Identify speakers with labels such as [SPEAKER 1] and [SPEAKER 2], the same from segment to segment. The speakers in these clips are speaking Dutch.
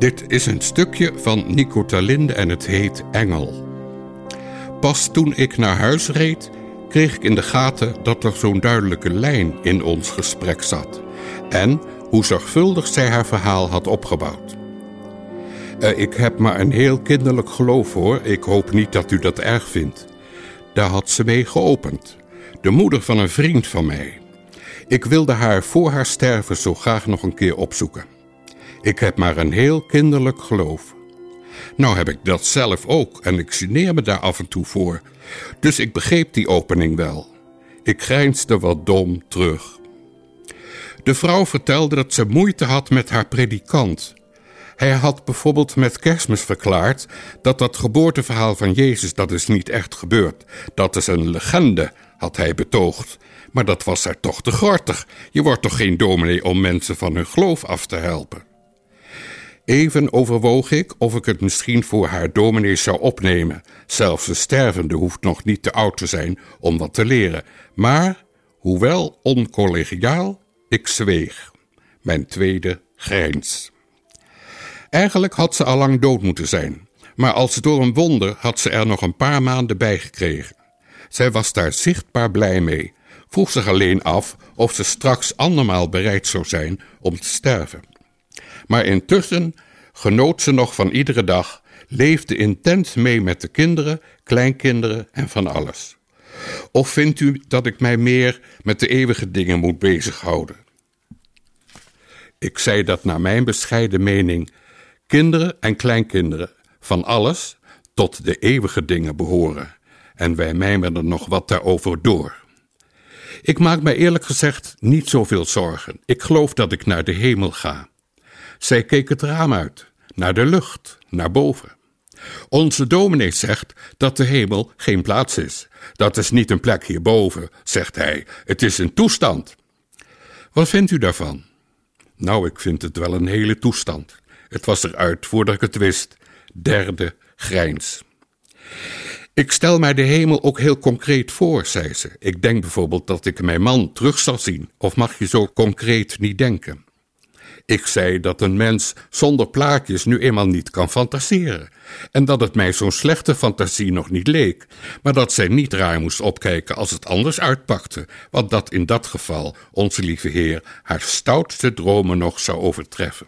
[SPEAKER 1] Dit is een stukje van Nico Talinde en het heet Engel. Pas toen ik naar huis reed, kreeg ik in de gaten dat er zo'n duidelijke lijn in ons gesprek zat. En hoe zorgvuldig zij haar verhaal had opgebouwd. Uh, ik heb maar een heel kinderlijk geloof hoor. Ik hoop niet dat u dat erg vindt. Daar had ze mee geopend. De moeder van een vriend van mij. Ik wilde haar voor haar sterven zo graag nog een keer opzoeken. Ik heb maar een heel kinderlijk geloof. Nou heb ik dat zelf ook en ik geneer me daar af en toe voor. Dus ik begreep die opening wel. Ik grijnsde wat dom terug. De vrouw vertelde dat ze moeite had met haar predikant. Hij had bijvoorbeeld met kerstmis verklaard dat dat geboorteverhaal van Jezus dat is niet echt gebeurd. Dat is een legende, had hij betoogd. Maar dat was haar toch te gortig. Je wordt toch geen dominee om mensen van hun geloof af te helpen. Even overwoog ik of ik het misschien voor haar dominee zou opnemen. Zelfs een stervende hoeft nog niet te oud te zijn om wat te leren. Maar, hoewel oncollegiaal, ik zweeg. Mijn tweede grijns. Eigenlijk had ze al lang dood moeten zijn. Maar als door een wonder had ze er nog een paar maanden bij gekregen. Zij was daar zichtbaar blij mee. Vroeg zich alleen af of ze straks andermaal bereid zou zijn om te sterven. Maar intussen genoot ze nog van iedere dag, leefde intens mee met de kinderen, kleinkinderen en van alles. Of vindt u dat ik mij meer met de eeuwige dingen moet bezighouden? Ik zei dat naar mijn bescheiden mening kinderen en kleinkinderen van alles tot de eeuwige dingen behoren. En wij mijmeren nog wat daarover door. Ik maak mij eerlijk gezegd niet zoveel zorgen. Ik geloof dat ik naar de hemel ga. Zij keek het raam uit, naar de lucht, naar boven. Onze dominee zegt dat de hemel geen plaats is. Dat is niet een plek hierboven, zegt hij. Het is een toestand. Wat vindt u daarvan? Nou, ik vind het wel een hele toestand. Het was eruit voordat ik het wist. Derde grijns. Ik stel mij de hemel ook heel concreet voor, zei ze. Ik denk bijvoorbeeld dat ik mijn man terug zal zien. Of mag je zo concreet niet denken? Ik zei dat een mens zonder plaatjes nu eenmaal niet kan fantaseren. En dat het mij zo'n slechte fantasie nog niet leek, maar dat zij niet raar moest opkijken als het anders uitpakte, want dat in dat geval onze lieve Heer haar stoutste dromen nog zou overtreffen.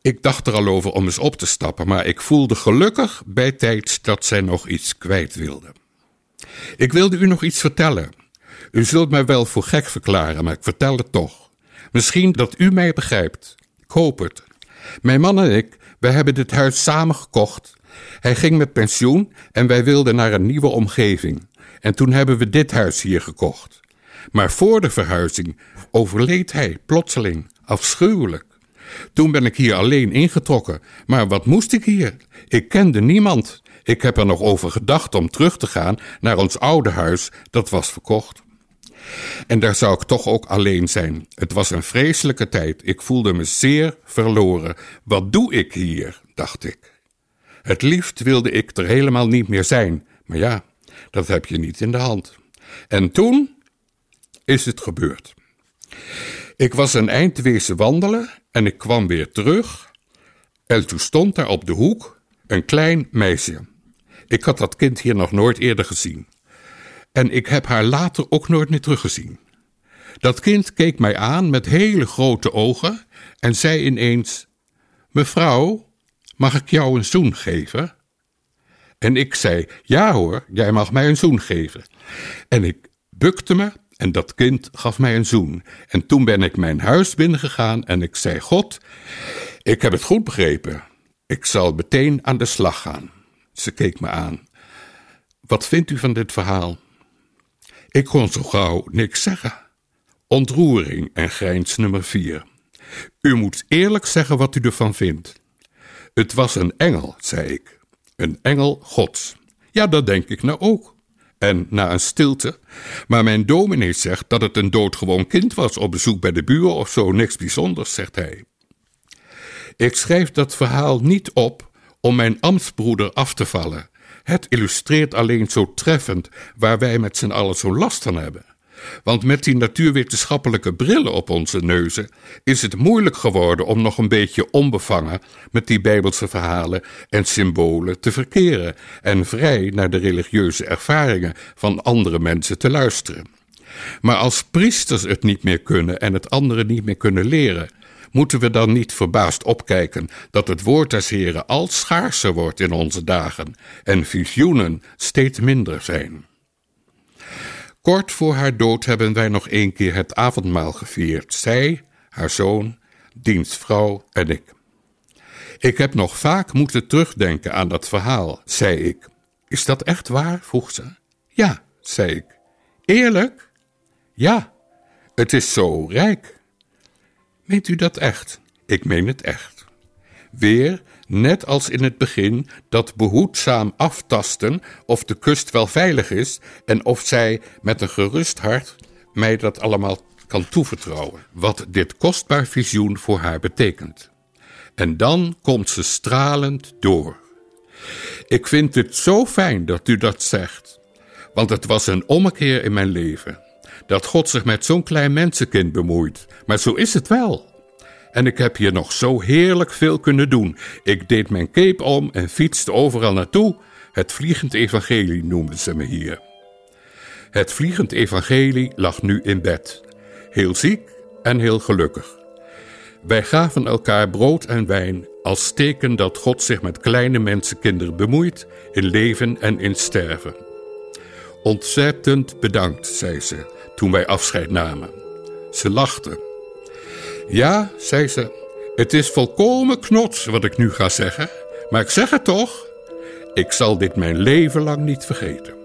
[SPEAKER 1] Ik dacht er al over om eens op te stappen, maar ik voelde gelukkig bij tijds dat zij nog iets kwijt wilde. Ik wilde u nog iets vertellen. U zult mij wel voor gek verklaren, maar ik vertel het toch. Misschien dat u mij begrijpt. Het. Mijn man en ik, wij hebben dit huis samen gekocht. Hij ging met pensioen en wij wilden naar een nieuwe omgeving. En toen hebben we dit huis hier gekocht. Maar voor de verhuizing overleed hij plotseling, afschuwelijk. Toen ben ik hier alleen ingetrokken. Maar wat moest ik hier? Ik kende niemand. Ik heb er nog over gedacht om terug te gaan naar ons oude huis, dat was verkocht. En daar zou ik toch ook alleen zijn. Het was een vreselijke tijd. Ik voelde me zeer verloren. Wat doe ik hier? dacht ik. Het liefst wilde ik er helemaal niet meer zijn. Maar ja, dat heb je niet in de hand. En toen is het gebeurd. Ik was een eind wezen wandelen en ik kwam weer terug. En toen stond daar op de hoek een klein meisje. Ik had dat kind hier nog nooit eerder gezien. En ik heb haar later ook nooit meer teruggezien. Dat kind keek mij aan met hele grote ogen en zei ineens: Mevrouw, mag ik jou een zoen geven? En ik zei: Ja hoor, jij mag mij een zoen geven. En ik bukte me en dat kind gaf mij een zoen. En toen ben ik mijn huis binnengegaan en ik zei: God, ik heb het goed begrepen. Ik zal meteen aan de slag gaan. Ze keek me aan. Wat vindt u van dit verhaal? Ik kon zo gauw niks zeggen. Ontroering en grijns nummer vier. U moet eerlijk zeggen wat u ervan vindt. Het was een engel, zei ik. Een engel gods. Ja, dat denk ik nou ook. En na een stilte. Maar mijn dominee zegt dat het een doodgewoon kind was op bezoek bij de buur of zo, niks bijzonders, zegt hij. Ik schrijf dat verhaal niet op om mijn ambtsbroeder af te vallen. Het illustreert alleen zo treffend waar wij met z'n allen zo last van hebben. Want met die natuurwetenschappelijke brillen op onze neuzen is het moeilijk geworden om nog een beetje onbevangen met die bijbelse verhalen en symbolen te verkeren en vrij naar de religieuze ervaringen van andere mensen te luisteren. Maar als priesters het niet meer kunnen en het anderen niet meer kunnen leren, moeten we dan niet verbaasd opkijken dat het woord des Heren al schaarser wordt in onze dagen en visioenen steeds minder zijn. Kort voor haar dood hebben wij nog een keer het avondmaal gevierd. Zij, haar zoon, dienstvrouw en ik. Ik heb nog vaak moeten terugdenken aan dat verhaal, zei ik. Is dat echt waar? vroeg ze. Ja, zei ik. Eerlijk? Ja, het is zo rijk. Meent u dat echt? Ik meen het echt. Weer, net als in het begin, dat behoedzaam aftasten of de kust wel veilig is en of zij met een gerust hart mij dat allemaal kan toevertrouwen, wat dit kostbaar visioen voor haar betekent. En dan komt ze stralend door. Ik vind het zo fijn dat u dat zegt, want het was een ommekeer in mijn leven. Dat God zich met zo'n klein mensenkind bemoeit, maar zo is het wel. En ik heb hier nog zo heerlijk veel kunnen doen. Ik deed mijn cape om en fietste overal naartoe. Het vliegend evangelie noemden ze me hier. Het vliegend evangelie lag nu in bed. Heel ziek en heel gelukkig. Wij gaven elkaar brood en wijn als teken dat God zich met kleine mensenkinderen bemoeit in leven en in sterven. Ontzettend bedankt, zei ze toen wij afscheid namen. Ze lachte. Ja, zei ze, het is volkomen knots wat ik nu ga zeggen, maar ik zeg het toch. Ik zal dit mijn leven lang niet vergeten.